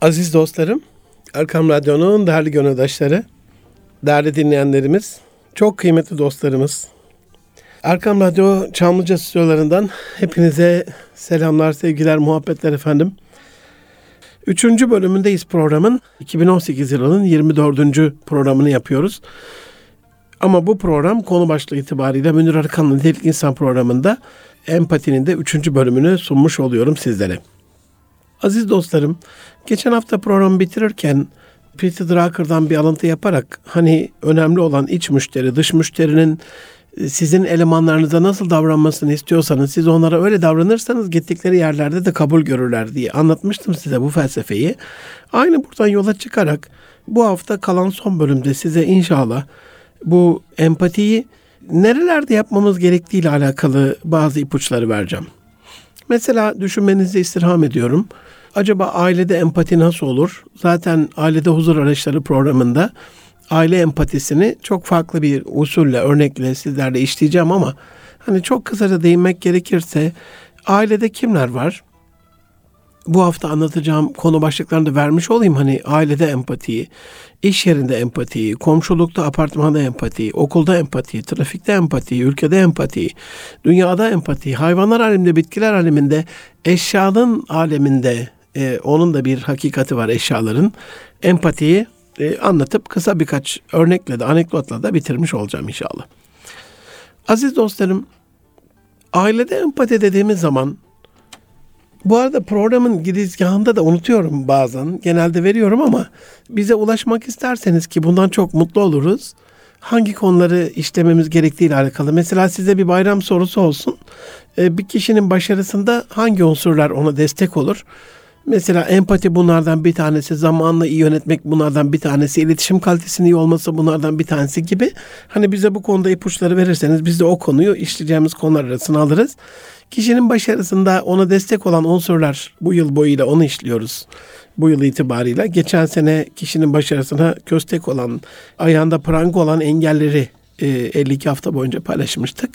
Aziz dostlarım, Erkam Radyo'nun değerli gönüldaşları, değerli dinleyenlerimiz, çok kıymetli dostlarımız. Erkam Radyo Çamlıca stüdyolarından hepinize selamlar, sevgiler, muhabbetler efendim. Üçüncü bölümündeyiz programın. 2018 yılının 24. programını yapıyoruz. Ama bu program konu başlığı itibariyle Münir Arıkan'ın Nitelik İnsan programında empatinin de üçüncü bölümünü sunmuş oluyorum sizlere. Aziz dostlarım, geçen hafta programı bitirirken Peter Drucker'dan bir alıntı yaparak hani önemli olan iç müşteri, dış müşterinin e, sizin elemanlarınıza nasıl davranmasını istiyorsanız siz onlara öyle davranırsanız gittikleri yerlerde de kabul görürler diye anlatmıştım size bu felsefeyi. Aynı buradan yola çıkarak bu hafta kalan son bölümde size inşallah bu empatiyi nerelerde yapmamız gerektiği ile alakalı bazı ipuçları vereceğim. Mesela düşünmenizi istirham ediyorum. Acaba ailede empati nasıl olur? Zaten ailede huzur araçları programında aile empatisini çok farklı bir usulle, örnekle sizlerle işleyeceğim ama hani çok kısaca değinmek gerekirse ailede kimler var? Bu hafta anlatacağım konu başlıklarını da vermiş olayım. Hani ailede empatiyi, iş yerinde empatiyi, komşulukta, apartmanda empatiyi, okulda empatiyi, trafikte empatiyi, ülkede empatiyi, dünyada empatiyi, hayvanlar aleminde, bitkiler aleminde, eşyanın aleminde e, onun da bir hakikati var eşyaların. Empatiyi e, anlatıp kısa birkaç örnekle de anekdotla da bitirmiş olacağım inşallah. Aziz dostlarım, ailede empati dediğimiz zaman bu arada programın girizgahında da unutuyorum bazen. Genelde veriyorum ama bize ulaşmak isterseniz ki bundan çok mutlu oluruz. Hangi konuları işlememiz gerektiğiyle alakalı. Mesela size bir bayram sorusu olsun. E, bir kişinin başarısında hangi unsurlar ona destek olur? Mesela empati bunlardan bir tanesi, zamanla iyi yönetmek bunlardan bir tanesi, iletişim kalitesinin iyi olması bunlardan bir tanesi gibi. Hani bize bu konuda ipuçları verirseniz biz de o konuyu işleyeceğimiz konular arasına alırız. Kişinin başarısında ona destek olan unsurlar bu yıl boyuyla onu işliyoruz. Bu yıl itibarıyla. Geçen sene kişinin başarısına köstek olan, ayağında pranga olan engelleri 52 e, hafta boyunca paylaşmıştık.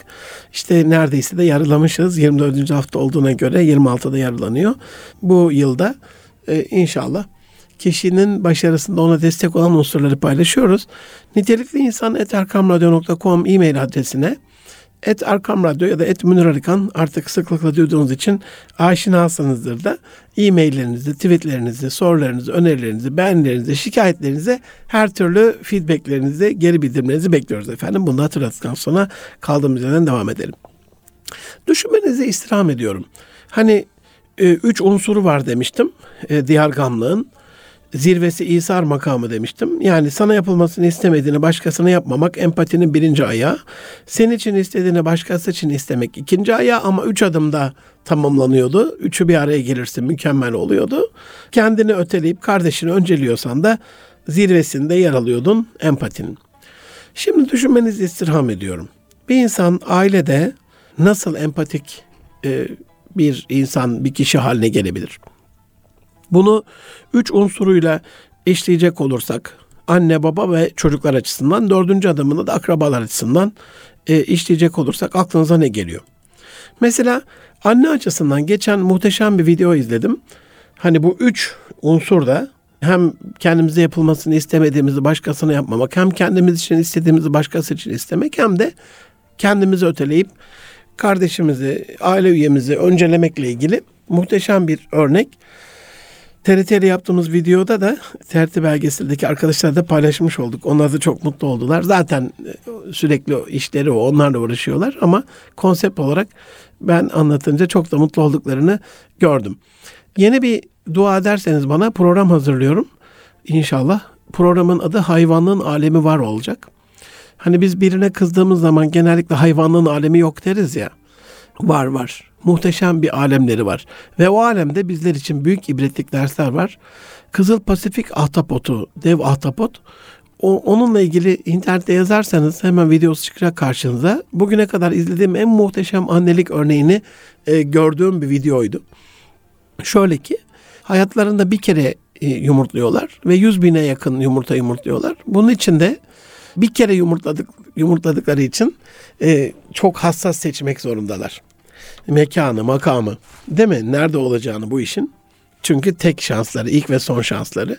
İşte neredeyse de yarılamışız. 24. hafta olduğuna göre 26'da yarılanıyor. Bu yılda e, inşallah kişinin başarısında ona destek olan unsurları paylaşıyoruz. Nitelikli insan eterkamradyo.com e-mail adresine Et Arkam Radyo ya da Et Münir Arıkan artık sıklıkla duyduğunuz için aşinasınızdır da e-maillerinizi, tweetlerinizi, sorularınızı, önerilerinizi, beğenilerinizi, şikayetlerinizi, her türlü feedbacklerinizi, geri bildirimlerinizi bekliyoruz efendim. Bunu hatırlattıktan sonra kaldığımız yerden devam edelim. Düşünmenizi istirham ediyorum. Hani e, üç unsuru var demiştim. E, diyargamlığın, zirvesi İsar makamı demiştim. Yani sana yapılmasını istemediğini başkasına yapmamak empatinin birinci ayağı. Senin için istediğini başkası için istemek ikinci ayağı ama üç adımda tamamlanıyordu. Üçü bir araya gelirse mükemmel oluyordu. Kendini öteleyip kardeşini önceliyorsan da zirvesinde yer alıyordun empatinin. Şimdi düşünmenizi istirham ediyorum. Bir insan ailede nasıl empatik e, bir insan, bir kişi haline gelebilir? Bunu üç unsuruyla işleyecek olursak anne baba ve çocuklar açısından dördüncü adımını da akrabalar açısından e, işleyecek olursak aklınıza ne geliyor? Mesela anne açısından geçen muhteşem bir video izledim. Hani bu üç unsur da hem kendimize yapılmasını istemediğimizi başkasına yapmamak, hem kendimiz için istediğimizi başkası için istemek hem de kendimizi öteleyip kardeşimizi, aile üyemizi öncelemekle ilgili muhteşem bir örnek. TRT yaptığımız videoda da TRT belgeseldeki arkadaşlar da paylaşmış olduk. Onlar da çok mutlu oldular. Zaten e, sürekli işleri o, onlarla uğraşıyorlar ama konsept olarak ben anlatınca çok da mutlu olduklarını gördüm. Yeni bir dua ederseniz bana program hazırlıyorum. İnşallah programın adı hayvanlığın alemi var olacak. Hani biz birine kızdığımız zaman genellikle hayvanlığın alemi yok deriz ya. Var var. Muhteşem bir alemleri var. Ve o alemde bizler için büyük ibretlik dersler var. Kızıl Pasifik ahtapotu, dev ahtapot. O, onunla ilgili internette yazarsanız hemen videosu çıkacak karşınıza. Bugüne kadar izlediğim en muhteşem annelik örneğini e, gördüğüm bir videoydu. Şöyle ki hayatlarında bir kere e, yumurtluyorlar ve yüz bine yakın yumurta yumurtluyorlar. Bunun için de bir kere yumurtladık yumurtladıkları için e, çok hassas seçmek zorundalar. Mekanı, makamı, değil mi? Nerede olacağını bu işin Çünkü tek şansları, ilk ve son şansları.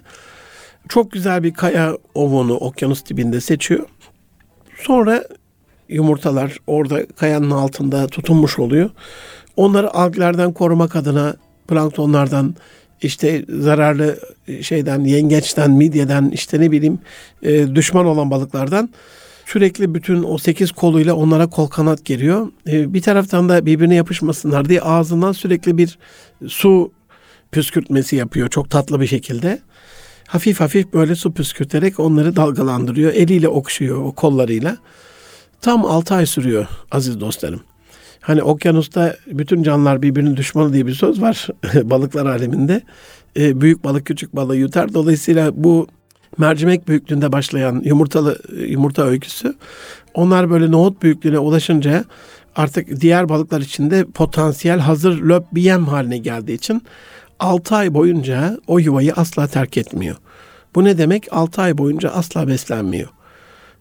Çok güzel bir kaya ovunu okyanus dibinde seçiyor. Sonra yumurtalar orada kayanın altında tutunmuş oluyor. Onları alglerden korumak adına planktonlardan işte zararlı şeyden yengeçten midyeden işte ne bileyim e, düşman olan balıklardan sürekli bütün o sekiz koluyla onlara kol kanat geliyor. E, bir taraftan da birbirine yapışmasınlar diye ağzından sürekli bir su püskürtmesi yapıyor çok tatlı bir şekilde. Hafif hafif böyle su püskürterek onları dalgalandırıyor. Eliyle okşuyor o kollarıyla. Tam 6 ay sürüyor aziz dostlarım. Hani okyanusta bütün canlılar birbirinin düşmanı diye bir söz var balıklar aleminde. E, büyük balık küçük balığı yutar. Dolayısıyla bu mercimek büyüklüğünde başlayan yumurtalı yumurta öyküsü onlar böyle nohut büyüklüğüne ulaşınca artık diğer balıklar içinde potansiyel hazır löp bir yem haline geldiği için 6 ay boyunca o yuvayı asla terk etmiyor. Bu ne demek? 6 ay boyunca asla beslenmiyor.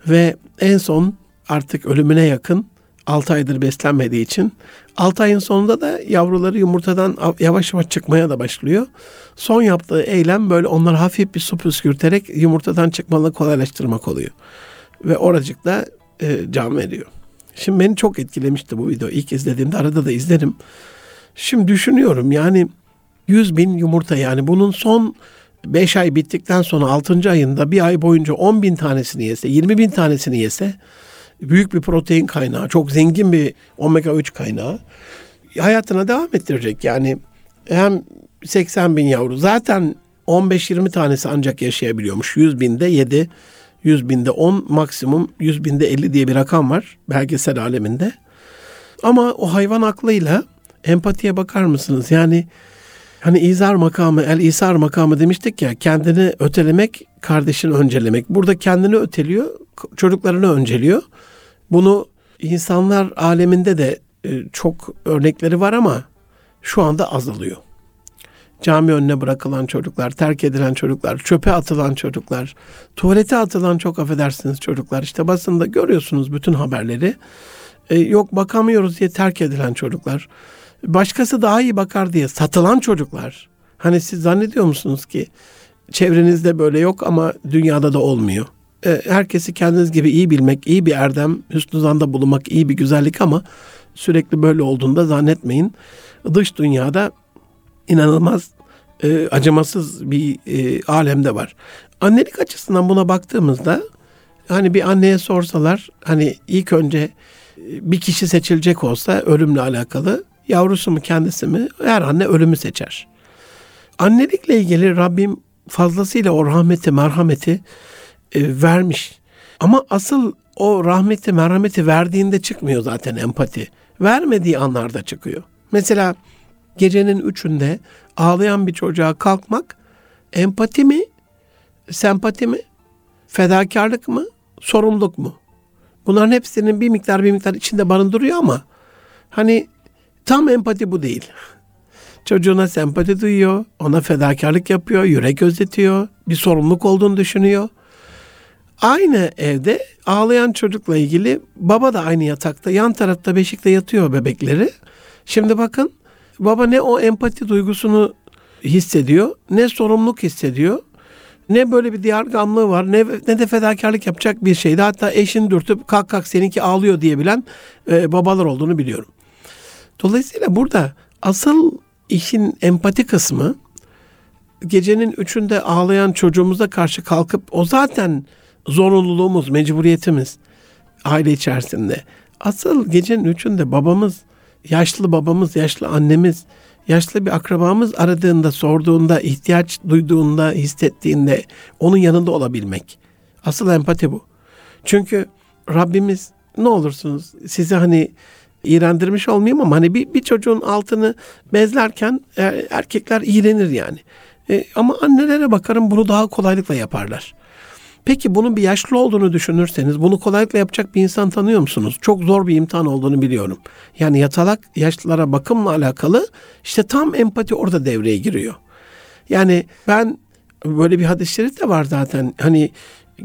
Ve en son artık ölümüne yakın 6 aydır beslenmediği için 6 ayın sonunda da yavruları yumurtadan yavaş yavaş çıkmaya da başlıyor. Son yaptığı eylem böyle onları hafif bir su püskürterek yumurtadan çıkmalarını kolaylaştırmak oluyor. Ve oracıkta e, can veriyor. Şimdi beni çok etkilemişti bu video. İlk izlediğimde arada da izlerim. Şimdi düşünüyorum yani 100 bin yumurta yani bunun son 5 ay bittikten sonra 6. ayında bir ay boyunca 10 bin tanesini yese, 20 bin tanesini yese büyük bir protein kaynağı, çok zengin bir omega 3 kaynağı hayatına devam ettirecek. Yani hem 80 bin yavru zaten 15-20 tanesi ancak yaşayabiliyormuş. 100 binde 7, 100 binde 10, maksimum 100 binde 50 diye bir rakam var belgesel aleminde. Ama o hayvan aklıyla empatiye bakar mısınız? Yani hani izar makamı, el isar makamı demiştik ya kendini ötelemek, kardeşini öncelemek. Burada kendini öteliyor, çocuklarını önceliyor. Bunu insanlar aleminde de e, çok örnekleri var ama şu anda azalıyor. Cami önüne bırakılan çocuklar, terk edilen çocuklar, çöpe atılan çocuklar, tuvalete atılan çok affedersiniz çocuklar. İşte basında görüyorsunuz bütün haberleri. E, yok bakamıyoruz diye terk edilen çocuklar. Başkası daha iyi bakar diye satılan çocuklar. Hani siz zannediyor musunuz ki çevrenizde böyle yok ama dünyada da olmuyor. E, herkesi kendiniz gibi iyi bilmek, iyi bir erdem, hüsnü zanda bulunmak iyi bir güzellik ama sürekli böyle olduğunda zannetmeyin. Dış dünyada inanılmaz e, acımasız bir e, alemde var. Annelik açısından buna baktığımızda hani bir anneye sorsalar hani ilk önce e, bir kişi seçilecek olsa ölümle alakalı yavrusu mu kendisi mi her anne ölümü seçer. Annelikle ilgili Rabbim fazlasıyla o rahmeti merhameti e, vermiş. Ama asıl o rahmeti merhameti verdiğinde çıkmıyor zaten empati. Vermediği anlarda çıkıyor. Mesela gecenin üçünde ağlayan bir çocuğa kalkmak empati mi, sempati mi, fedakarlık mı, sorumluluk mu? Bunların hepsinin bir miktar bir miktar içinde barındırıyor ama hani tam empati bu değil. Çocuğuna sempati duyuyor, ona fedakarlık yapıyor, yürek özletiyor, bir sorumluluk olduğunu düşünüyor. Aynı evde ağlayan çocukla ilgili baba da aynı yatakta, yan tarafta beşikte yatıyor bebekleri. Şimdi bakın baba ne o empati duygusunu hissediyor, ne sorumluluk hissediyor, ne böyle bir diyar gamlığı var, ne, ne de fedakarlık yapacak bir şeydi. Hatta eşini dürtüp kalk kalk seninki ağlıyor diyebilen e, babalar olduğunu biliyorum. Dolayısıyla burada asıl işin empati kısmı gecenin üçünde ağlayan çocuğumuza karşı kalkıp o zaten zorunluluğumuz, mecburiyetimiz aile içerisinde. Asıl gecenin üçünde babamız, yaşlı babamız, yaşlı annemiz, yaşlı bir akrabamız aradığında, sorduğunda, ihtiyaç duyduğunda, hissettiğinde onun yanında olabilmek. Asıl empati bu. Çünkü Rabbimiz ne olursunuz size hani iğrendirmiş olmayayım ama hani bir, bir çocuğun altını bezlerken er, erkekler iğrenir yani. E, ama annelere bakarım bunu daha kolaylıkla yaparlar. Peki bunun bir yaşlı olduğunu düşünürseniz bunu kolaylıkla yapacak bir insan tanıyor musunuz? Çok zor bir imtihan olduğunu biliyorum. Yani yatalak yaşlılara bakımla alakalı işte tam empati orada devreye giriyor. Yani ben böyle bir hadis-i şerif de var zaten. Hani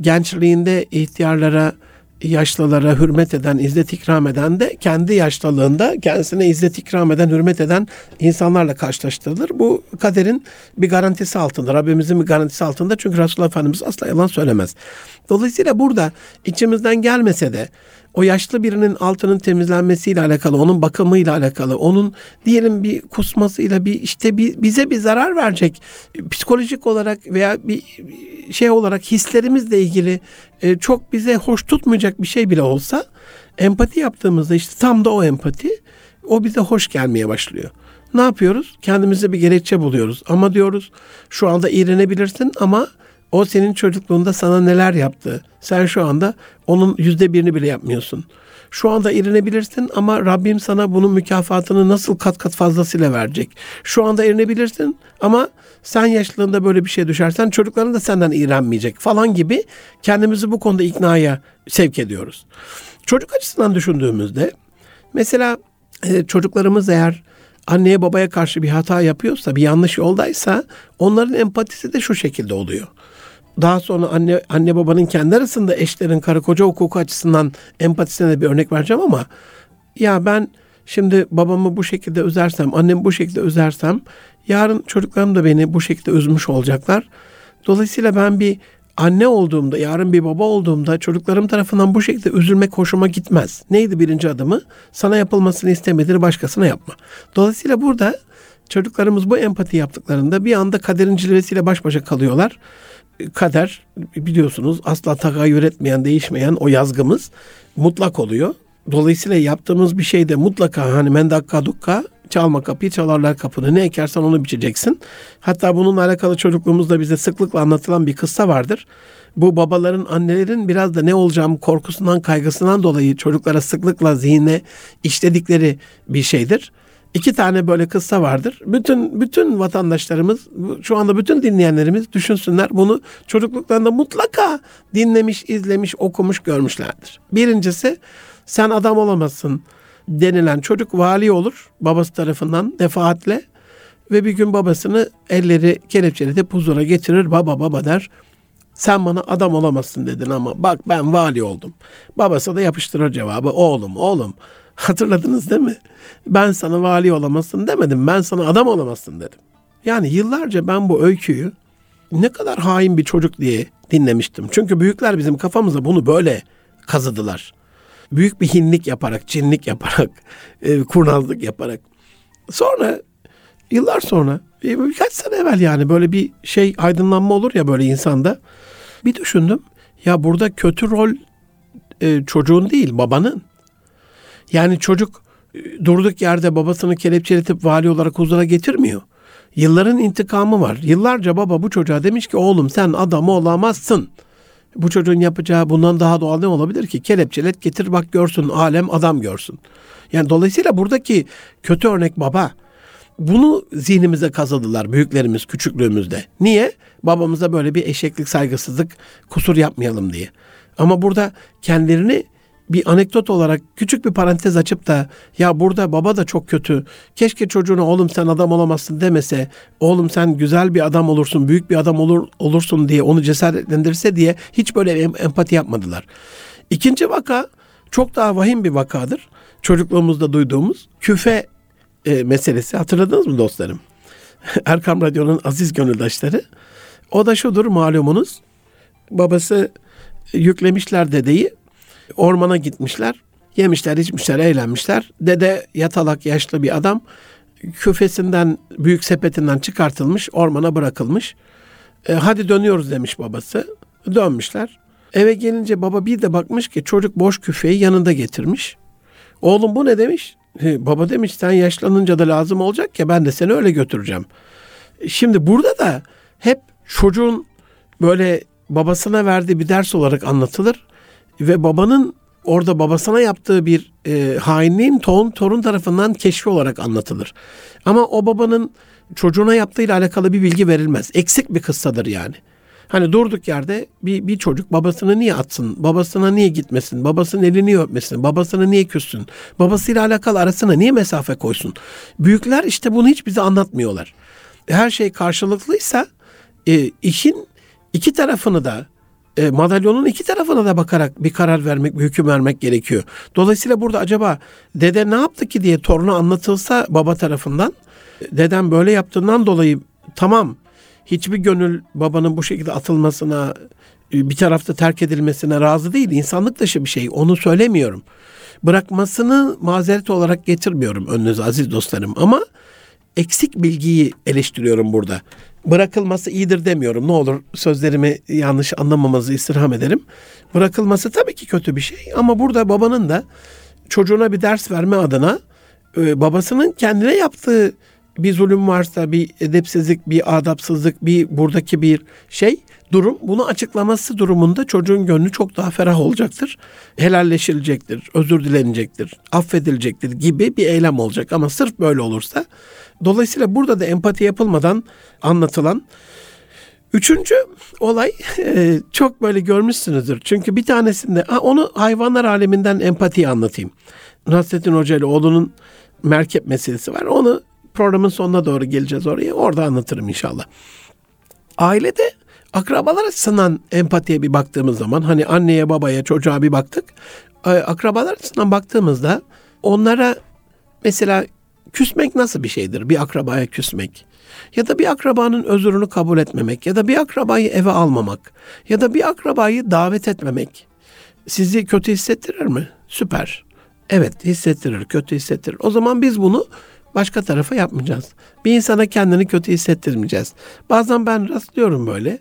gençliğinde ihtiyarlara yaşlılara hürmet eden, izzet ikram eden de kendi yaşlılığında kendisine izzet ikram eden, hürmet eden insanlarla karşılaştırılır. Bu kaderin bir garantisi altında, Rabbimizin bir garantisi altında. Çünkü Resulullah Efendimiz asla yalan söylemez. Dolayısıyla burada içimizden gelmese de o yaşlı birinin altının temizlenmesiyle alakalı, onun bakımıyla alakalı, onun diyelim bir kusmasıyla bir işte bir, bize bir zarar verecek psikolojik olarak veya bir şey olarak hislerimizle ilgili e, çok bize hoş tutmayacak bir şey bile olsa empati yaptığımızda işte tam da o empati o bize hoş gelmeye başlıyor. Ne yapıyoruz? Kendimize bir gerekçe buluyoruz. Ama diyoruz şu anda iğrenebilirsin ama o senin çocukluğunda sana neler yaptı. Sen şu anda onun yüzde birini bile yapmıyorsun. Şu anda irinebilirsin ama Rabbim sana bunun mükafatını nasıl kat kat fazlasıyla verecek. Şu anda irinebilirsin ama sen yaşlılığında böyle bir şey düşersen çocukların da senden iğrenmeyecek falan gibi kendimizi bu konuda iknaya sevk ediyoruz. Çocuk açısından düşündüğümüzde mesela e, çocuklarımız eğer anneye babaya karşı bir hata yapıyorsa, bir yanlış yoldaysa onların empatisi de şu şekilde oluyor daha sonra anne anne babanın kendi arasında eşlerin karı koca hukuku açısından empatisine de bir örnek vereceğim ama ya ben şimdi babamı bu şekilde üzersem, annemi bu şekilde üzersem yarın çocuklarım da beni bu şekilde üzmüş olacaklar. Dolayısıyla ben bir anne olduğumda, yarın bir baba olduğumda çocuklarım tarafından bu şekilde üzülmek hoşuma gitmez. Neydi birinci adımı? Sana yapılmasını istemediğini başkasına yapma. Dolayısıyla burada çocuklarımız bu empati yaptıklarında bir anda kaderin cilvesiyle baş başa kalıyorlar kader biliyorsunuz asla tagayyür etmeyen, değişmeyen o yazgımız mutlak oluyor. Dolayısıyla yaptığımız bir şeyde mutlaka hani mendakka dukka çalma kapıyı çalarlar kapını ne ekersen onu biçeceksin. Hatta bununla alakalı çocukluğumuzda bize sıklıkla anlatılan bir kıssa vardır. Bu babaların, annelerin biraz da ne olacağım korkusundan, kaygısından dolayı çocuklara sıklıkla zihne işledikleri bir şeydir. İki tane böyle kıssa vardır. Bütün bütün vatandaşlarımız, şu anda bütün dinleyenlerimiz düşünsünler bunu çocukluklarında mutlaka dinlemiş, izlemiş, okumuş, görmüşlerdir. Birincisi sen adam olamazsın denilen çocuk vali olur babası tarafından defaatle ve bir gün babasını elleri kelepçeletip huzura getirir. Baba baba der. Sen bana adam olamazsın dedin ama bak ben vali oldum. Babası da yapıştırır cevabı. Oğlum oğlum Hatırladınız değil mi? Ben sana vali olamazsın demedim. Ben sana adam olamazsın dedim. Yani yıllarca ben bu öyküyü ne kadar hain bir çocuk diye dinlemiştim. Çünkü büyükler bizim kafamıza bunu böyle kazıdılar. Büyük bir hinlik yaparak, cinlik yaparak, e, kurnazlık yaparak. Sonra yıllar sonra e, birkaç sene evvel yani böyle bir şey aydınlanma olur ya böyle insanda. Bir düşündüm. Ya burada kötü rol e, çocuğun değil babanın. Yani çocuk e, durduk yerde babasını kelepçeletip vali olarak huzura getirmiyor. Yılların intikamı var. Yıllarca baba bu çocuğa demiş ki oğlum sen adam olamazsın. Bu çocuğun yapacağı bundan daha doğal ne olabilir ki? Kelepçelet getir bak görsün alem adam görsün. Yani dolayısıyla buradaki kötü örnek baba. Bunu zihnimize kazıdılar büyüklerimiz küçüklüğümüzde. Niye? Babamıza böyle bir eşeklik saygısızlık kusur yapmayalım diye. Ama burada kendilerini bir anekdot olarak küçük bir parantez açıp da ya burada baba da çok kötü. Keşke çocuğuna oğlum sen adam olamazsın demese, oğlum sen güzel bir adam olursun, büyük bir adam olur olursun diye onu cesaretlendirse diye hiç böyle empati yapmadılar. İkinci vaka çok daha vahim bir vakadır. Çocukluğumuzda duyduğumuz küfe e, meselesi. Hatırladınız mı dostlarım? Erkam Radyo'nun aziz gönüldaşları. O da şudur malumunuz. Babası yüklemişler dedeyi ormana gitmişler. Yemişler, içmişler, eğlenmişler. Dede yatalak yaşlı bir adam küfesinden, büyük sepetinden çıkartılmış, ormana bırakılmış. E, hadi dönüyoruz demiş babası. Dönmüşler. Eve gelince baba bir de bakmış ki çocuk boş küfeyi yanında getirmiş. Oğlum bu ne demiş? E, baba demiş sen yaşlanınca da lazım olacak ya ben de seni öyle götüreceğim. Şimdi burada da hep çocuğun böyle babasına verdiği bir ders olarak anlatılır ve babanın orada babasına yaptığı bir e, hainliğin torun, torun tarafından keşfi olarak anlatılır. Ama o babanın çocuğuna yaptığıyla alakalı bir bilgi verilmez. Eksik bir kıssadır yani. Hani durduk yerde bir, bir çocuk babasını niye atsın, babasına niye gitmesin, babasının elini öpmesin, babasına niye küssün, babasıyla alakalı arasına niye mesafe koysun. Büyükler işte bunu hiç bize anlatmıyorlar. Her şey karşılıklıysa e, işin iki tarafını da e, madalyonun iki tarafına da bakarak bir karar vermek, bir hüküm vermek gerekiyor. Dolayısıyla burada acaba dede ne yaptı ki diye torunu anlatılsa baba tarafından, dedem böyle yaptığından dolayı tamam hiçbir gönül babanın bu şekilde atılmasına, bir tarafta terk edilmesine razı değil. İnsanlık dışı bir şey. Onu söylemiyorum. Bırakmasını mazeret olarak getirmiyorum önünüze aziz dostlarım. Ama eksik bilgiyi eleştiriyorum burada. Bırakılması iyidir demiyorum. Ne olur sözlerimi yanlış anlamamanızı istirham ederim. Bırakılması tabii ki kötü bir şey ama burada babanın da çocuğuna bir ders verme adına e, babasının kendine yaptığı bir zulüm varsa, bir edepsizlik, bir adapsızlık, bir buradaki bir şey durum bunu açıklaması durumunda çocuğun gönlü çok daha ferah olacaktır. Helalleşilecektir, özür dilenecektir, affedilecektir gibi bir eylem olacak. Ama sırf böyle olursa dolayısıyla burada da empati yapılmadan anlatılan Üçüncü olay e, çok böyle görmüşsünüzdür. Çünkü bir tanesinde onu hayvanlar aleminden empatiyi anlatayım. Nasrettin Hoca ile oğlunun merkep meselesi var. Onu programın sonuna doğru geleceğiz oraya. Orada anlatırım inşallah. Ailede akrabalar açısından empatiye bir baktığımız zaman hani anneye babaya çocuğa bir baktık. E, akrabalar açısından baktığımızda onlara mesela küsmek nasıl bir şeydir? Bir akrabaya küsmek. Ya da bir akrabanın özrünü kabul etmemek. Ya da bir akrabayı eve almamak. Ya da bir akrabayı davet etmemek. Sizi kötü hissettirir mi? Süper. Evet hissettirir, kötü hissettirir. O zaman biz bunu başka tarafa yapmayacağız. Bir insana kendini kötü hissettirmeyeceğiz. Bazen ben rastlıyorum böyle.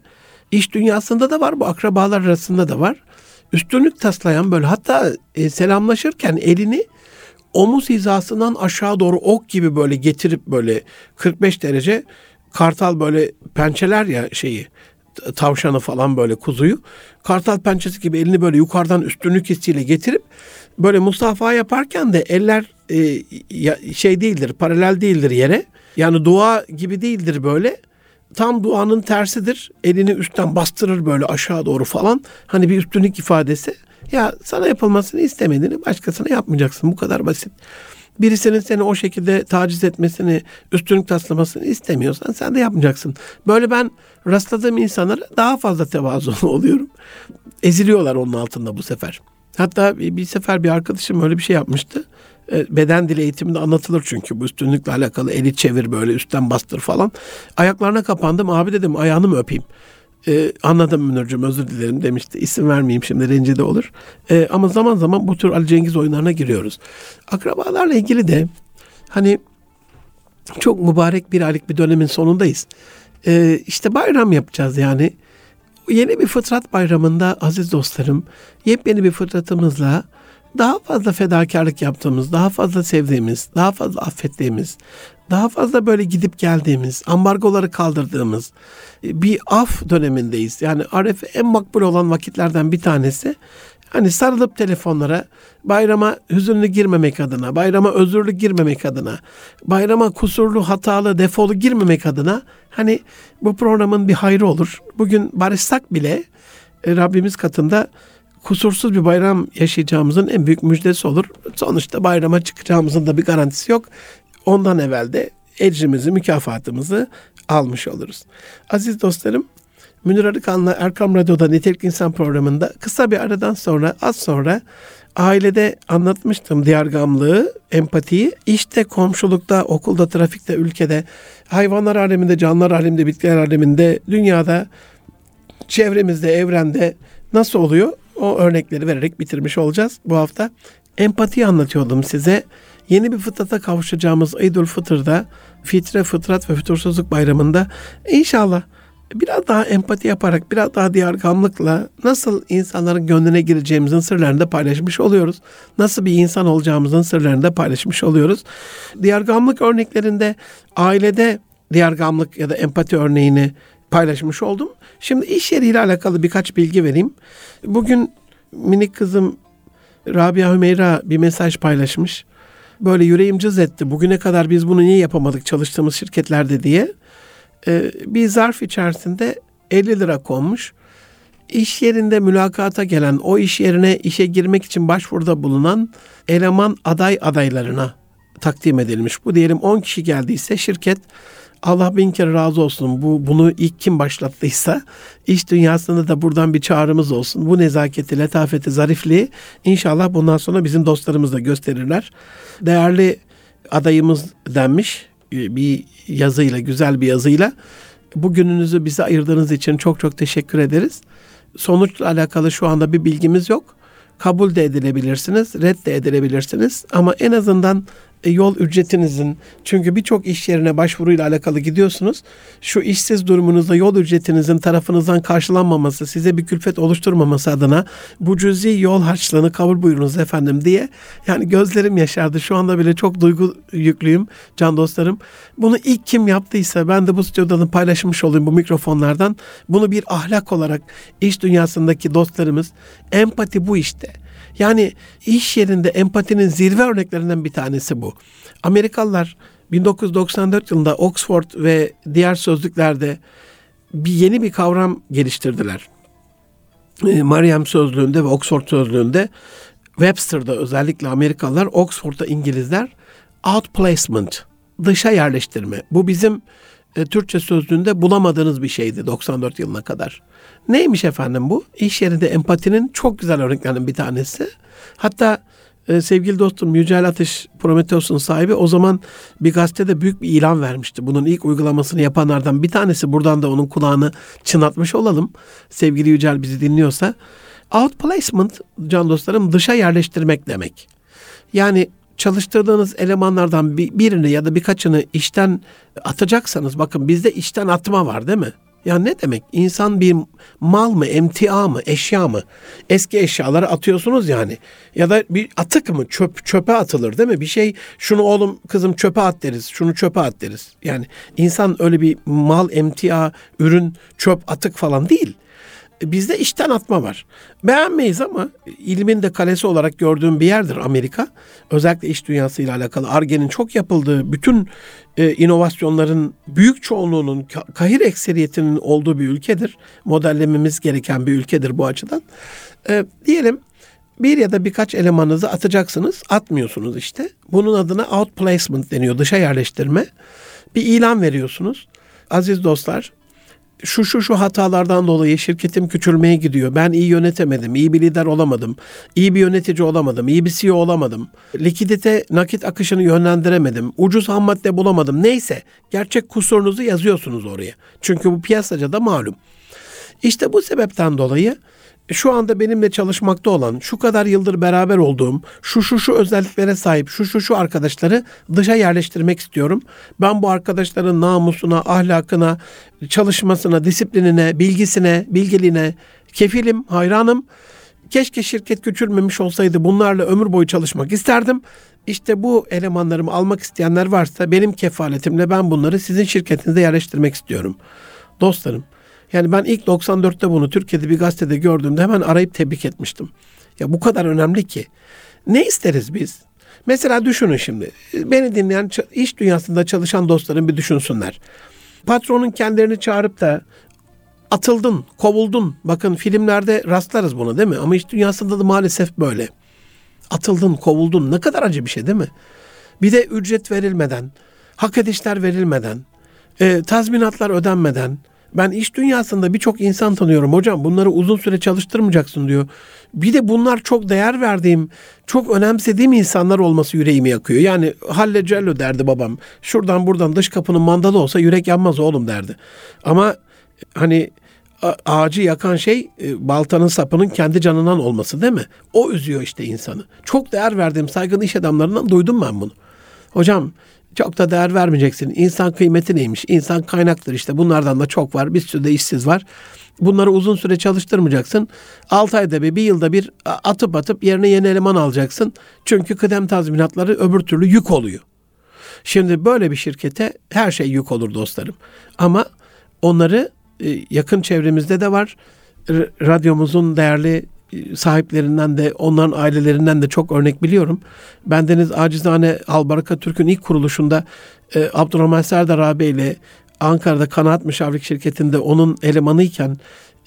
İş dünyasında da var, bu akrabalar arasında da var. Üstünlük taslayan böyle hatta e, selamlaşırken elini omuz hizasından aşağı doğru ok gibi böyle getirip böyle 45 derece kartal böyle pençeler ya şeyi tavşanı falan böyle kuzuyu kartal pençesi gibi elini böyle yukarıdan üstünlük hissiyle getirip böyle musafa yaparken de eller e, şey değildir paralel değildir yere. Yani dua gibi değildir böyle. Tam duanın tersidir. Elini üstten bastırır böyle aşağı doğru falan. Hani bir üstünlük ifadesi ya sana yapılmasını istemediğini başkasına yapmayacaksın. Bu kadar basit. Birisinin seni o şekilde taciz etmesini, üstünlük taslamasını istemiyorsan sen de yapmayacaksın. Böyle ben rastladığım insanlara daha fazla tevazulu oluyorum. Eziliyorlar onun altında bu sefer. Hatta bir sefer bir arkadaşım öyle bir şey yapmıştı. E, beden dili eğitiminde anlatılır çünkü bu üstünlükle alakalı eli çevir böyle üstten bastır falan. Ayaklarına kapandım abi dedim ayağını mı öpeyim? Ee, anladım Münir'cim özür dilerim demişti. İsim vermeyeyim şimdi rencide olur. Ee, ama zaman zaman bu tür Ali Cengiz oyunlarına giriyoruz. Akrabalarla ilgili de hani çok mübarek bir aylık bir dönemin sonundayız. Ee, işte bayram yapacağız yani. Yeni bir fıtrat bayramında aziz dostlarım yepyeni bir fıtratımızla daha fazla fedakarlık yaptığımız, daha fazla sevdiğimiz, daha fazla affettiğimiz, daha fazla böyle gidip geldiğimiz, ambargoları kaldırdığımız bir af dönemindeyiz. Yani Arefe en makbul olan vakitlerden bir tanesi. Hani sarılıp telefonlara bayrama hüzünlü girmemek adına, bayrama özürlü girmemek adına, bayrama kusurlu, hatalı, defolu girmemek adına hani bu programın bir hayrı olur. Bugün barışsak bile e, Rabbimiz katında kusursuz bir bayram yaşayacağımızın en büyük müjdesi olur. Sonuçta bayrama çıkacağımızın da bir garantisi yok. Ondan evvel de ecrimizi, mükafatımızı almış oluruz. Aziz dostlarım, Münir Arıkan'la Erkam Radyo'da Nitelik İnsan programında kısa bir aradan sonra, az sonra ailede anlatmıştım diyargamlığı, empatiyi. İşte komşulukta, okulda, trafikte, ülkede, hayvanlar aleminde, canlılar aleminde, bitkiler aleminde, dünyada, çevremizde, evrende nasıl oluyor? O örnekleri vererek bitirmiş olacağız bu hafta. Empati anlatıyordum size. Yeni bir fıtrata kavuşacağımız Eydül Fıtır'da, Fitre, Fıtrat ve Fütursuzluk Bayramı'nda inşallah biraz daha empati yaparak, biraz daha diyargamlıkla nasıl insanların gönlüne gireceğimizin sırlarını da paylaşmış oluyoruz. Nasıl bir insan olacağımızın sırlarını da paylaşmış oluyoruz. Diyargamlık örneklerinde ailede diyargamlık ya da empati örneğini paylaşmış oldum. Şimdi iş yeriyle alakalı birkaç bilgi vereyim. Bugün minik kızım Rabia Hümeyra bir mesaj paylaşmış. Böyle yüreğim cız etti. Bugüne kadar biz bunu niye yapamadık çalıştığımız şirketlerde diye. Ee, bir zarf içerisinde 50 lira konmuş. İş yerinde mülakata gelen, o iş yerine işe girmek için başvuruda bulunan eleman aday adaylarına takdim edilmiş. Bu diyelim 10 kişi geldiyse şirket Allah bin kere razı olsun. Bu bunu ilk kim başlattıysa iş dünyasında da buradan bir çağrımız olsun. Bu nezaketi, letafeti, zarifliği inşallah bundan sonra bizim dostlarımız da gösterirler. Değerli adayımız denmiş bir yazıyla, güzel bir yazıyla. Bugününüzü bize ayırdığınız için çok çok teşekkür ederiz. Sonuçla alakalı şu anda bir bilgimiz yok. Kabul de edilebilirsiniz, red de edilebilirsiniz. Ama en azından e, yol ücretinizin çünkü birçok iş yerine başvuruyla alakalı gidiyorsunuz. Şu işsiz durumunuzda yol ücretinizin tarafınızdan karşılanmaması, size bir külfet oluşturmaması adına bu cüzi yol harçlığını kabul buyurunuz efendim diye. Yani gözlerim yaşardı. Şu anda bile çok duygu yüklüyüm can dostlarım. Bunu ilk kim yaptıysa ben de bu stüdyoda paylaşmış olayım bu mikrofonlardan. Bunu bir ahlak olarak iş dünyasındaki dostlarımız empati bu işte. Yani iş yerinde empatinin zirve örneklerinden bir tanesi bu. Amerikalılar 1994 yılında Oxford ve diğer sözlüklerde bir yeni bir kavram geliştirdiler. Ee, Mariam sözlüğünde ve Oxford sözlüğünde Webster'da özellikle Amerikalılar, Oxford'da İngilizler outplacement, dışa yerleştirme. Bu bizim e, Türkçe sözlüğünde bulamadığınız bir şeydi 94 yılına kadar. Neymiş efendim bu? İş yerinde empatinin çok güzel örneklerinden bir tanesi. Hatta e, sevgili dostum Yücel Atış Prometheus'un sahibi o zaman bir gazetede büyük bir ilan vermişti. Bunun ilk uygulamasını yapanlardan bir tanesi. Buradan da onun kulağını çınlatmış olalım. Sevgili Yücel bizi dinliyorsa. Outplacement can dostlarım dışa yerleştirmek demek. Yani çalıştırdığınız elemanlardan birini ya da birkaçını işten atacaksanız bakın bizde işten atma var değil mi? Ya ne demek? İnsan bir mal mı, emtia mı, eşya mı? Eski eşyaları atıyorsunuz yani. Ya da bir atık mı? Çöp çöpe atılır değil mi? Bir şey şunu oğlum kızım çöpe at deriz. Şunu çöpe at deriz. Yani insan öyle bir mal, emtia, ürün, çöp, atık falan değil bizde işten atma var. Beğenmeyiz ama ilmin de kalesi olarak gördüğüm bir yerdir Amerika. Özellikle iş dünyasıyla alakalı Arge'nin çok yapıldığı bütün e, inovasyonların büyük çoğunluğunun kahir ekseriyetinin olduğu bir ülkedir. Modellememiz gereken bir ülkedir bu açıdan. E, diyelim bir ya da birkaç elemanınızı atacaksınız. Atmıyorsunuz işte. Bunun adına outplacement deniyor. Dışa yerleştirme. Bir ilan veriyorsunuz. Aziz dostlar şu şu şu hatalardan dolayı şirketim küçülmeye gidiyor. Ben iyi yönetemedim, iyi bir lider olamadım, iyi bir yönetici olamadım, iyi bir CEO olamadım. Likidite nakit akışını yönlendiremedim, ucuz ham madde bulamadım. Neyse gerçek kusurunuzu yazıyorsunuz oraya. Çünkü bu piyasaca da malum. İşte bu sebepten dolayı şu anda benimle çalışmakta olan, şu kadar yıldır beraber olduğum, şu şu şu özelliklere sahip, şu şu şu arkadaşları dışa yerleştirmek istiyorum. Ben bu arkadaşların namusuna, ahlakına, çalışmasına, disiplinine, bilgisine, bilgeliğine kefilim, hayranım. Keşke şirket küçülmemiş olsaydı bunlarla ömür boyu çalışmak isterdim. İşte bu elemanlarımı almak isteyenler varsa benim kefaletimle ben bunları sizin şirketinize yerleştirmek istiyorum. Dostlarım, yani ben ilk 94'te bunu Türkiye'de bir gazetede gördüğümde hemen arayıp tebrik etmiştim. Ya bu kadar önemli ki. Ne isteriz biz? Mesela düşünün şimdi. Beni dinleyen iş dünyasında çalışan dostlarım bir düşünsünler. Patronun kendilerini çağırıp da atıldın, kovuldun. Bakın filmlerde rastlarız bunu değil mi? Ama iş dünyasında da maalesef böyle. Atıldın, kovuldun. Ne kadar acı bir şey değil mi? Bir de ücret verilmeden, hak edişler verilmeden, e, tazminatlar ödenmeden, ben iş dünyasında birçok insan tanıyorum. Hocam bunları uzun süre çalıştırmayacaksın diyor. Bir de bunlar çok değer verdiğim, çok önemsediğim insanlar olması yüreğimi yakıyor. Yani halle cello derdi babam. Şuradan buradan dış kapının mandalı olsa yürek yanmaz oğlum derdi. Ama hani ağacı yakan şey e, baltanın sapının kendi canından olması değil mi? O üzüyor işte insanı. Çok değer verdiğim saygın iş adamlarından duydum ben bunu. Hocam çok da değer vermeyeceksin. İnsan kıymeti neymiş? İnsan kaynaktır işte. Bunlardan da çok var. Bir sürü de işsiz var. Bunları uzun süre çalıştırmayacaksın. 6 ayda bir, bir yılda bir atıp atıp yerine yeni eleman alacaksın. Çünkü kıdem tazminatları öbür türlü yük oluyor. Şimdi böyle bir şirkete her şey yük olur dostlarım. Ama onları e, yakın çevremizde de var. Radyomuzun değerli sahiplerinden de onların ailelerinden de çok örnek biliyorum. Bendeniz acizane Albaraka Türk'ün ilk kuruluşunda e, Abdurrahman Serdar abi ile Ankara'da kanaat müşavirlik şirketinde onun elemanıyken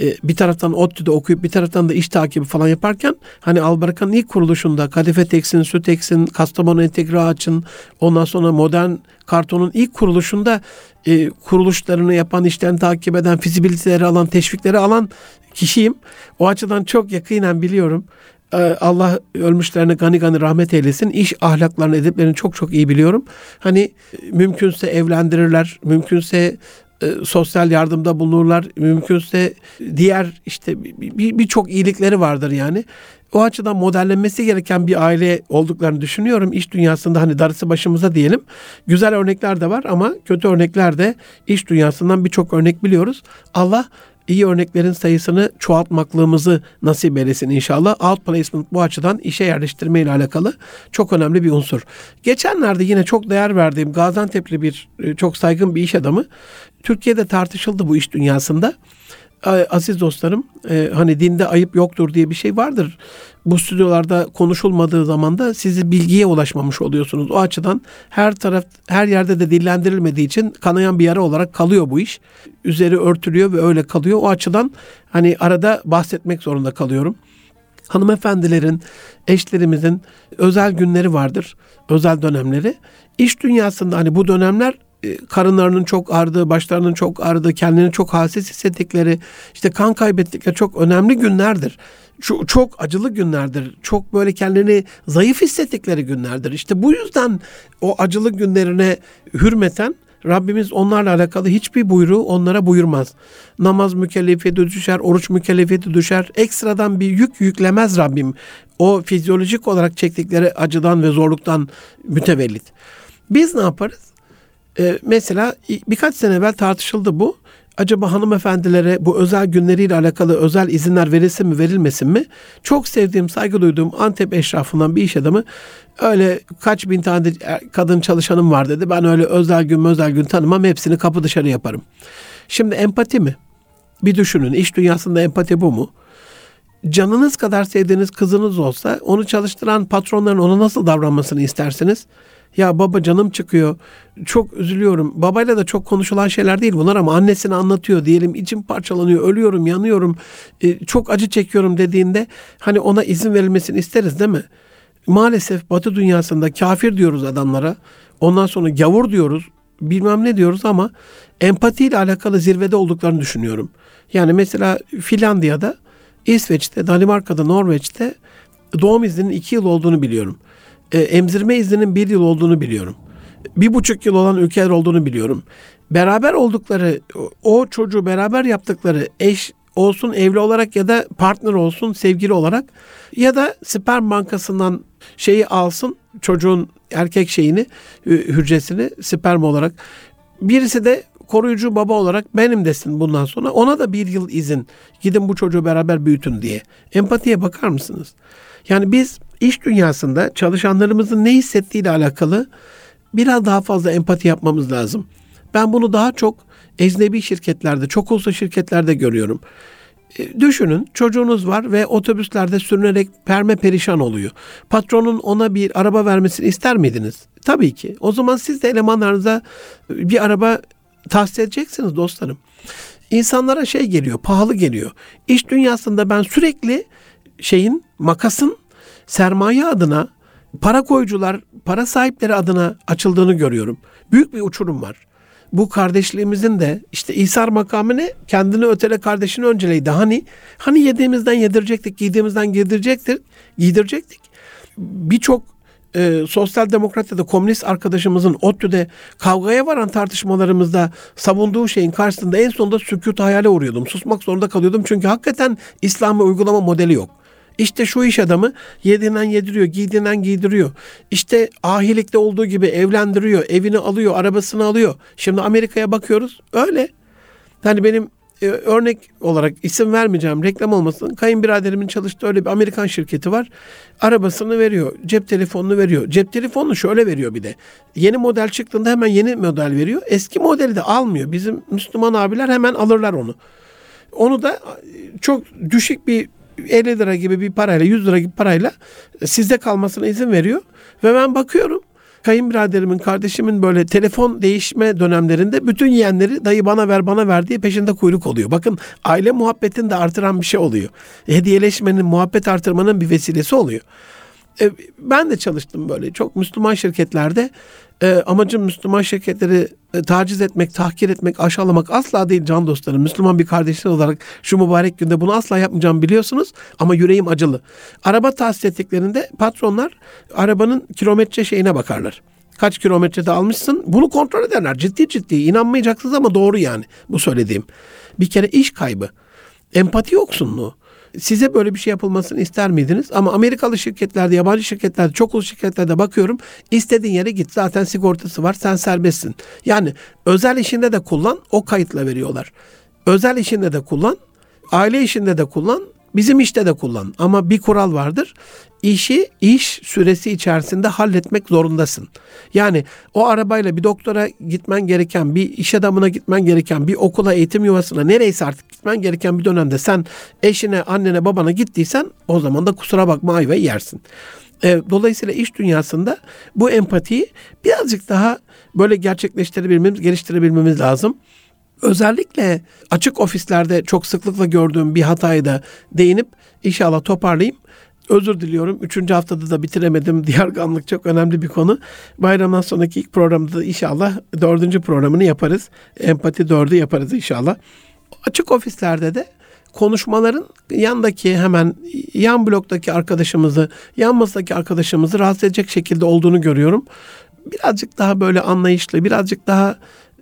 e, bir taraftan ODTÜ'de okuyup bir taraftan da iş takibi falan yaparken hani Albaraka'nın ilk kuruluşunda Kadife Teks'in, Süteks'in, Kastamonu Entegre Ağaç'ın ondan sonra Modern Karton'un ilk kuruluşunda e, kuruluşlarını yapan, işlerini takip eden, fizibiliteleri alan, teşvikleri alan kişiyim. O açıdan çok yakinen biliyorum. E, Allah ölmüşlerine gani gani rahmet eylesin. İş ahlaklarını, edeplerini çok çok iyi biliyorum. Hani e, mümkünse evlendirirler, mümkünse e, sosyal yardımda bulunurlar. Mümkünse diğer işte birçok bir, bir iyilikleri vardır yani. O açıdan modellenmesi gereken bir aile olduklarını düşünüyorum. İş dünyasında hani darısı başımıza diyelim. Güzel örnekler de var ama kötü örnekler de iş dünyasından birçok örnek biliyoruz. Allah iyi örneklerin sayısını çoğaltmaklığımızı nasip eylesin inşallah. Outplacement bu açıdan işe yerleştirme ile alakalı çok önemli bir unsur. Geçenlerde yine çok değer verdiğim Gaziantep'li bir e, çok saygın bir iş adamı Türkiye'de tartışıldı bu iş dünyasında. Aziz dostlarım e, hani dinde ayıp yoktur diye bir şey vardır. Bu stüdyolarda konuşulmadığı zaman da sizi bilgiye ulaşmamış oluyorsunuz. O açıdan her taraf her yerde de dillendirilmediği için kanayan bir yara olarak kalıyor bu iş. Üzeri örtülüyor ve öyle kalıyor. O açıdan hani arada bahsetmek zorunda kalıyorum. Hanımefendilerin, eşlerimizin özel günleri vardır. Özel dönemleri. İş dünyasında hani bu dönemler karınlarının çok ağrıdığı, başlarının çok ağrıdığı, kendini çok halsiz hissettikleri, işte kan kaybettikleri çok önemli günlerdir. Çok, çok acılı günlerdir. Çok böyle kendini zayıf hissettikleri günlerdir. İşte bu yüzden o acılı günlerine hürmeten Rabbimiz onlarla alakalı hiçbir buyruğu onlara buyurmaz. Namaz mükellefiyeti düşer, oruç mükellefiyeti düşer. Ekstradan bir yük yüklemez Rabbim. O fizyolojik olarak çektikleri acıdan ve zorluktan mütevellit. Biz ne yaparız? E, mesela birkaç sene evvel tartışıldı bu. Acaba hanımefendilere bu özel günleriyle alakalı özel izinler verilsin mi verilmesin mi? Çok sevdiğim, saygı duyduğum Antep eşrafından bir iş adamı öyle kaç bin tane kadın çalışanım var dedi. Ben öyle özel gün özel gün tanımam hepsini kapı dışarı yaparım. Şimdi empati mi? Bir düşünün iş dünyasında empati bu mu? Canınız kadar sevdiğiniz kızınız olsa onu çalıştıran patronların ona nasıl davranmasını istersiniz? Ya baba canım çıkıyor. Çok üzülüyorum. Babayla da çok konuşulan şeyler değil bunlar ama annesini anlatıyor diyelim. içim parçalanıyor, ölüyorum, yanıyorum. E, çok acı çekiyorum dediğinde hani ona izin verilmesini isteriz değil mi? Maalesef Batı dünyasında kafir diyoruz adamlara. Ondan sonra gavur diyoruz. Bilmem ne diyoruz ama empatiyle alakalı zirvede olduklarını düşünüyorum. Yani mesela Finlandiya'da, İsveç'te, Danimarka'da, Norveç'te doğum izninin iki yıl olduğunu biliyorum e, emzirme izninin bir yıl olduğunu biliyorum. Bir buçuk yıl olan ülkeler olduğunu biliyorum. Beraber oldukları, o çocuğu beraber yaptıkları eş olsun evli olarak ya da partner olsun sevgili olarak ya da sperm bankasından şeyi alsın çocuğun erkek şeyini hücresini sperm olarak birisi de koruyucu baba olarak benim desin bundan sonra ona da bir yıl izin gidin bu çocuğu beraber büyütün diye empatiye bakar mısınız? Yani biz iş dünyasında çalışanlarımızın ne hissettiğiyle alakalı biraz daha fazla empati yapmamız lazım. Ben bunu daha çok ecnebi şirketlerde, çok olsa şirketlerde görüyorum. E, düşünün çocuğunuz var ve otobüslerde sürünerek perme perişan oluyor. Patronun ona bir araba vermesini ister miydiniz? Tabii ki. O zaman siz de elemanlarınıza bir araba tahsis edeceksiniz dostlarım. İnsanlara şey geliyor, pahalı geliyor. İş dünyasında ben sürekli şeyin, makasın sermaye adına para koyucular, para sahipleri adına açıldığını görüyorum. Büyük bir uçurum var. Bu kardeşliğimizin de işte İsar makamı ne? Kendini ötele kardeşini önceleydi. Hani hani yediğimizden yedirecektik, giydiğimizden giydirecektik, giydirecektik. Birçok e, sosyal demokrat ya da komünist arkadaşımızın ODTÜ'de kavgaya varan tartışmalarımızda savunduğu şeyin karşısında en sonunda sükut hayale uğruyordum. Susmak zorunda kalıyordum çünkü hakikaten İslam'ı uygulama modeli yok. İşte şu iş adamı yediğinden yediriyor, giydiğinden giydiriyor. İşte ahilikte olduğu gibi evlendiriyor, evini alıyor, arabasını alıyor. Şimdi Amerika'ya bakıyoruz öyle. Yani benim e, örnek olarak isim vermeyeceğim reklam olmasın. Kayınbiraderimin çalıştığı öyle bir Amerikan şirketi var. Arabasını veriyor, cep telefonunu veriyor. Cep telefonunu şöyle veriyor bir de. Yeni model çıktığında hemen yeni model veriyor. Eski modeli de almıyor. Bizim Müslüman abiler hemen alırlar onu. Onu da çok düşük bir 50 lira gibi bir parayla 100 lira gibi parayla sizde kalmasına izin veriyor. Ve ben bakıyorum kayınbiraderimin, kardeşimin böyle telefon değişme dönemlerinde bütün yeğenleri dayı bana ver bana ver diye peşinde kuyruk oluyor. Bakın aile muhabbetini de artıran bir şey oluyor. Hediyeleşmenin, muhabbet artırmanın bir vesilesi oluyor. E, ben de çalıştım böyle çok Müslüman şirketlerde. E, amacım Müslüman şirketleri e, taciz etmek, tahkir etmek, aşağılamak asla değil can dostlarım. Müslüman bir kardeşler olarak şu mübarek günde bunu asla yapmayacağım biliyorsunuz ama yüreğim acılı. Araba tahsis ettiklerinde patronlar arabanın kilometre şeyine bakarlar. Kaç kilometrede almışsın bunu kontrol ederler. Ciddi ciddi inanmayacaksınız ama doğru yani bu söylediğim. Bir kere iş kaybı, empati yoksunluğu Size böyle bir şey yapılmasını ister miydiniz? Ama Amerikalı şirketlerde, yabancı şirketlerde, çok uzun şirketlerde bakıyorum. İstediğin yere git. Zaten sigortası var. Sen serbestsin. Yani özel işinde de kullan. O kayıtla veriyorlar. Özel işinde de kullan. Aile işinde de kullan. Bizim işte de kullan. Ama bir kural vardır işi iş süresi içerisinde halletmek zorundasın. Yani o arabayla bir doktora gitmen gereken, bir iş adamına gitmen gereken, bir okula, eğitim yuvasına nereyse artık gitmen gereken bir dönemde sen eşine, annene, babana gittiysen o zaman da kusura bakma ayva yersin. E, dolayısıyla iş dünyasında bu empatiyi birazcık daha böyle gerçekleştirebilmemiz, geliştirebilmemiz lazım. Özellikle açık ofislerde çok sıklıkla gördüğüm bir hatayı da değinip inşallah toparlayayım. Özür diliyorum. Üçüncü haftada da bitiremedim. Diyarganlık çok önemli bir konu. Bayramdan sonraki ilk programda da inşallah dördüncü programını yaparız. Empati dördü yaparız inşallah. Açık ofislerde de konuşmaların yandaki hemen yan bloktaki arkadaşımızı, yan masadaki arkadaşımızı rahatsız edecek şekilde olduğunu görüyorum. Birazcık daha böyle anlayışlı, birazcık daha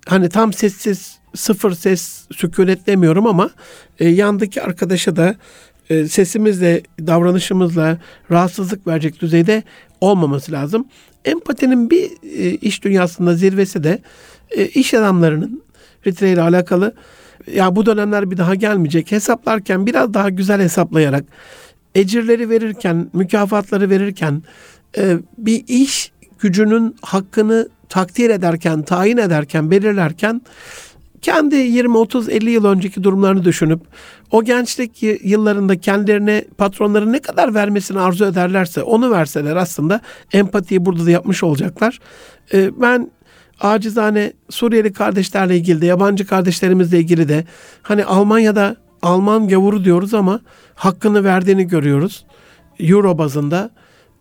hani tam sessiz, sıfır ses, sükunet demiyorum ama e, yandaki arkadaşa da e, sesimizle, davranışımızla rahatsızlık verecek düzeyde olmaması lazım. Empatinin bir e, iş dünyasında zirvesi de e, iş adamlarının filtre ile alakalı ya bu dönemler bir daha gelmeyecek. Hesaplarken biraz daha güzel hesaplayarak ecirleri verirken, mükafatları verirken bir iş gücünün hakkını takdir ederken, tayin ederken, belirlerken kendi 20 30 50 yıl önceki durumlarını düşünüp o gençlik yıllarında kendilerine patronların ne kadar vermesini arzu ederlerse onu verseler aslında empatiyi burada da yapmış olacaklar. Ee, ben acizane Suriyeli kardeşlerle ilgili de yabancı kardeşlerimizle ilgili de hani Almanya'da Alman gavuru diyoruz ama hakkını verdiğini görüyoruz. Euro bazında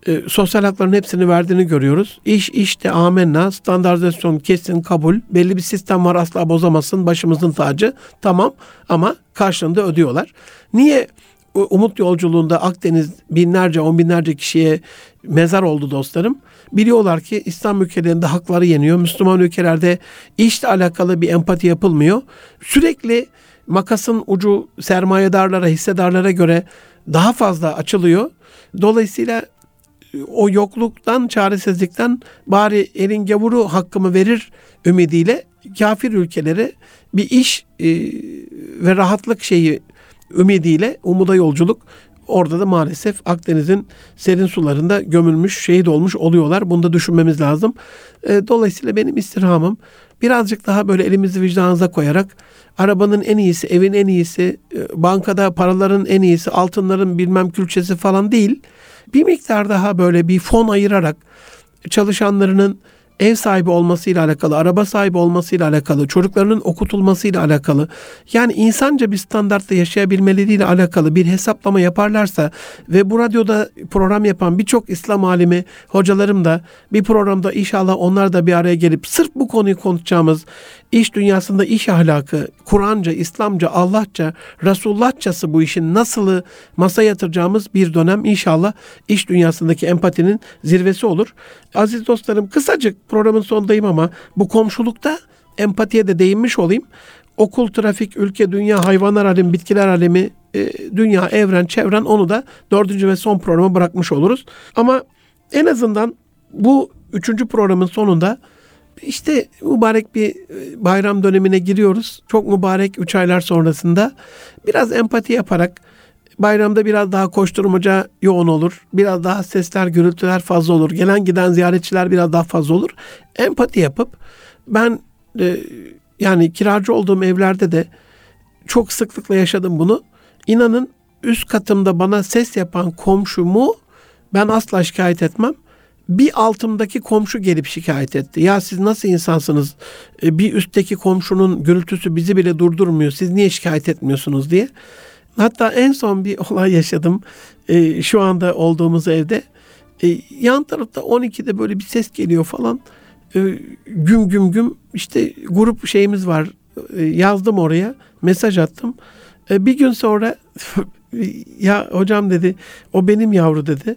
e, sosyal hakların hepsini verdiğini görüyoruz. İş işte amenna, standartizasyon kesin kabul, belli bir sistem var asla bozamazsın, başımızın tacı tamam ama karşılığında ödüyorlar. Niye Umut yolculuğunda Akdeniz binlerce, on binlerce kişiye mezar oldu dostlarım. Biliyorlar ki İslam ülkelerinde hakları yeniyor. Müslüman ülkelerde işle alakalı bir empati yapılmıyor. Sürekli makasın ucu sermayedarlara, hissedarlara göre daha fazla açılıyor. Dolayısıyla o yokluktan, çaresizlikten bari elin gavuru hakkımı verir ümidiyle kafir ülkelere bir iş e, ve rahatlık şeyi ümidiyle umuda yolculuk orada da maalesef Akdeniz'in serin sularında gömülmüş, şehit olmuş oluyorlar. Bunu da düşünmemiz lazım. E, dolayısıyla benim istirhamım birazcık daha böyle elimizi vicdanınıza koyarak arabanın en iyisi, evin en iyisi, e, bankada paraların en iyisi, altınların bilmem külçesi falan değil bir miktar daha böyle bir fon ayırarak çalışanlarının ev sahibi olmasıyla alakalı, araba sahibi olmasıyla alakalı, çocuklarının okutulmasıyla alakalı, yani insanca bir standartta yaşayabilmeleriyle alakalı bir hesaplama yaparlarsa ve bu radyoda program yapan birçok İslam alimi, hocalarım da bir programda inşallah onlar da bir araya gelip sırf bu konuyu konuşacağımız iş dünyasında iş ahlakı, Kur'anca, İslamca, Allahça, Resulullahçası bu işin nasılı masaya yatıracağımız bir dönem inşallah iş dünyasındaki empatinin zirvesi olur. Aziz dostlarım kısacık programın sonundayım ama bu komşulukta empatiye de değinmiş olayım. Okul, trafik, ülke, dünya, hayvanlar alemi, bitkiler alemi, e, dünya, evren, çevren onu da dördüncü ve son programa bırakmış oluruz. Ama en azından bu üçüncü programın sonunda işte mübarek bir e, bayram dönemine giriyoruz. Çok mübarek üç aylar sonrasında biraz empati yaparak bayramda biraz daha koşturmaca yoğun olur. Biraz daha sesler, gürültüler fazla olur. Gelen giden ziyaretçiler biraz daha fazla olur. Empati yapıp ben e, yani kiracı olduğum evlerde de çok sıklıkla yaşadım bunu. İnanın üst katımda bana ses yapan komşumu ben asla şikayet etmem Bir altımdaki komşu gelip şikayet etti. Ya siz nasıl insansınız? E, bir üstteki komşunun gürültüsü bizi bile durdurmuyor. Siz niye şikayet etmiyorsunuz diye. Hatta en son bir olay yaşadım. E, şu anda olduğumuz evde. E, yan tarafta 12'de böyle bir ses geliyor falan. E, güm güm güm işte grup şeyimiz var. E, yazdım oraya. Mesaj attım. Bir gün sonra ya hocam dedi o benim yavru dedi.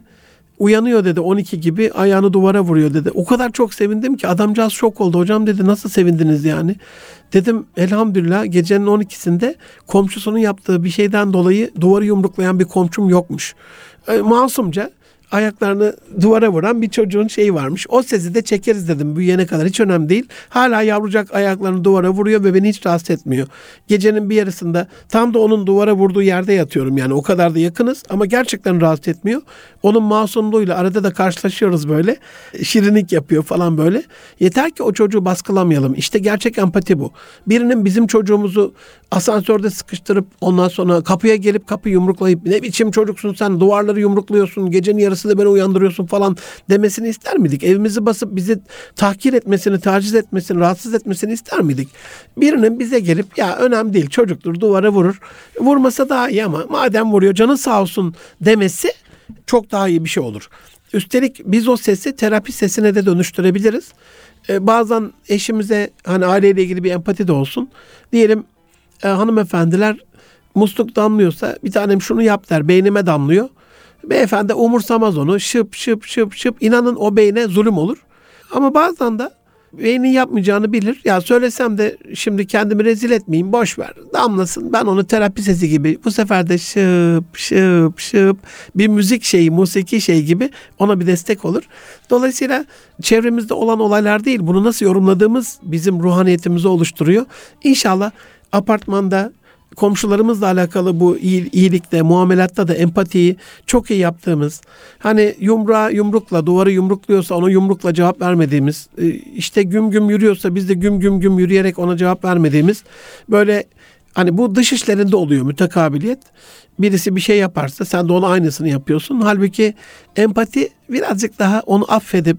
Uyanıyor dedi 12 gibi ayağını duvara vuruyor dedi. O kadar çok sevindim ki adamcağız şok oldu. Hocam dedi nasıl sevindiniz yani? Dedim elhamdülillah gecenin 12'sinde komşusunun yaptığı bir şeyden dolayı duvarı yumruklayan bir komşum yokmuş. E, masumca ayaklarını duvara vuran bir çocuğun şeyi varmış. O sesi de çekeriz dedim büyüyene kadar hiç önemli değil. Hala yavrucak ayaklarını duvara vuruyor ve beni hiç rahatsız etmiyor. Gecenin bir yarısında tam da onun duvara vurduğu yerde yatıyorum yani o kadar da yakınız ama gerçekten rahatsız etmiyor. Onun masumluğuyla arada da karşılaşıyoruz böyle. Şirinlik yapıyor falan böyle. Yeter ki o çocuğu baskılamayalım. İşte gerçek empati bu. Birinin bizim çocuğumuzu asansörde sıkıştırıp ondan sonra kapıya gelip kapı yumruklayıp ne biçim çocuksun sen duvarları yumrukluyorsun gecenin yarısında beni uyandırıyorsun falan demesini ister miydik? Evimizi basıp bizi tahkir etmesini, taciz etmesini, rahatsız etmesini ister miydik? Birinin bize gelip ya önemli değil çocuktur duvara vurur. Vurmasa daha iyi ama madem vuruyor canın sağ olsun demesi çok daha iyi bir şey olur. Üstelik biz o sesi terapi sesine de dönüştürebiliriz. Ee, bazen eşimize hani aileyle ilgili bir empati de olsun. Diyelim e, hanımefendiler musluk damlıyorsa bir tanem şunu yap der beynime damlıyor. Beyefendi umursamaz onu şıp şıp şıp şıp inanın o beyne zulüm olur. Ama bazen de beynin yapmayacağını bilir. Ya söylesem de şimdi kendimi rezil etmeyeyim boş ver. Damlasın ben onu terapi sesi gibi bu sefer de şıp şıp şıp bir müzik şeyi musiki şey gibi ona bir destek olur. Dolayısıyla çevremizde olan olaylar değil bunu nasıl yorumladığımız bizim ruhaniyetimizi oluşturuyor. İnşallah apartmanda komşularımızla alakalı bu iyilikte, muamelatta da empatiyi çok iyi yaptığımız, hani yumruğa yumrukla, duvarı yumrukluyorsa ona yumrukla cevap vermediğimiz, e, işte güm güm yürüyorsa biz de güm güm güm yürüyerek ona cevap vermediğimiz, böyle hani bu dış işlerinde oluyor mütekabiliyet. Birisi bir şey yaparsa sen de ona aynısını yapıyorsun. Halbuki empati birazcık daha onu affedip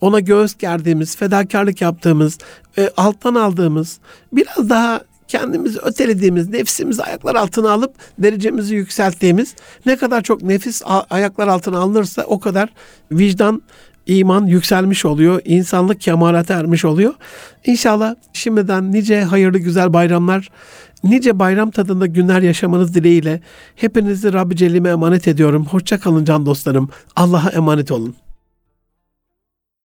ona göğüs gerdiğimiz, fedakarlık yaptığımız, e, alttan aldığımız, biraz daha kendimizi ötelediğimiz, nefsimizi ayaklar altına alıp derecemizi yükselttiğimiz ne kadar çok nefis ayaklar altına alınırsa o kadar vicdan iman yükselmiş oluyor. insanlık kemalata ermiş oluyor. İnşallah şimdiden nice hayırlı güzel bayramlar, nice bayram tadında günler yaşamanız dileğiyle hepinizi Rabbi Celle'ime emanet ediyorum. Hoşça kalın can dostlarım. Allah'a emanet olun.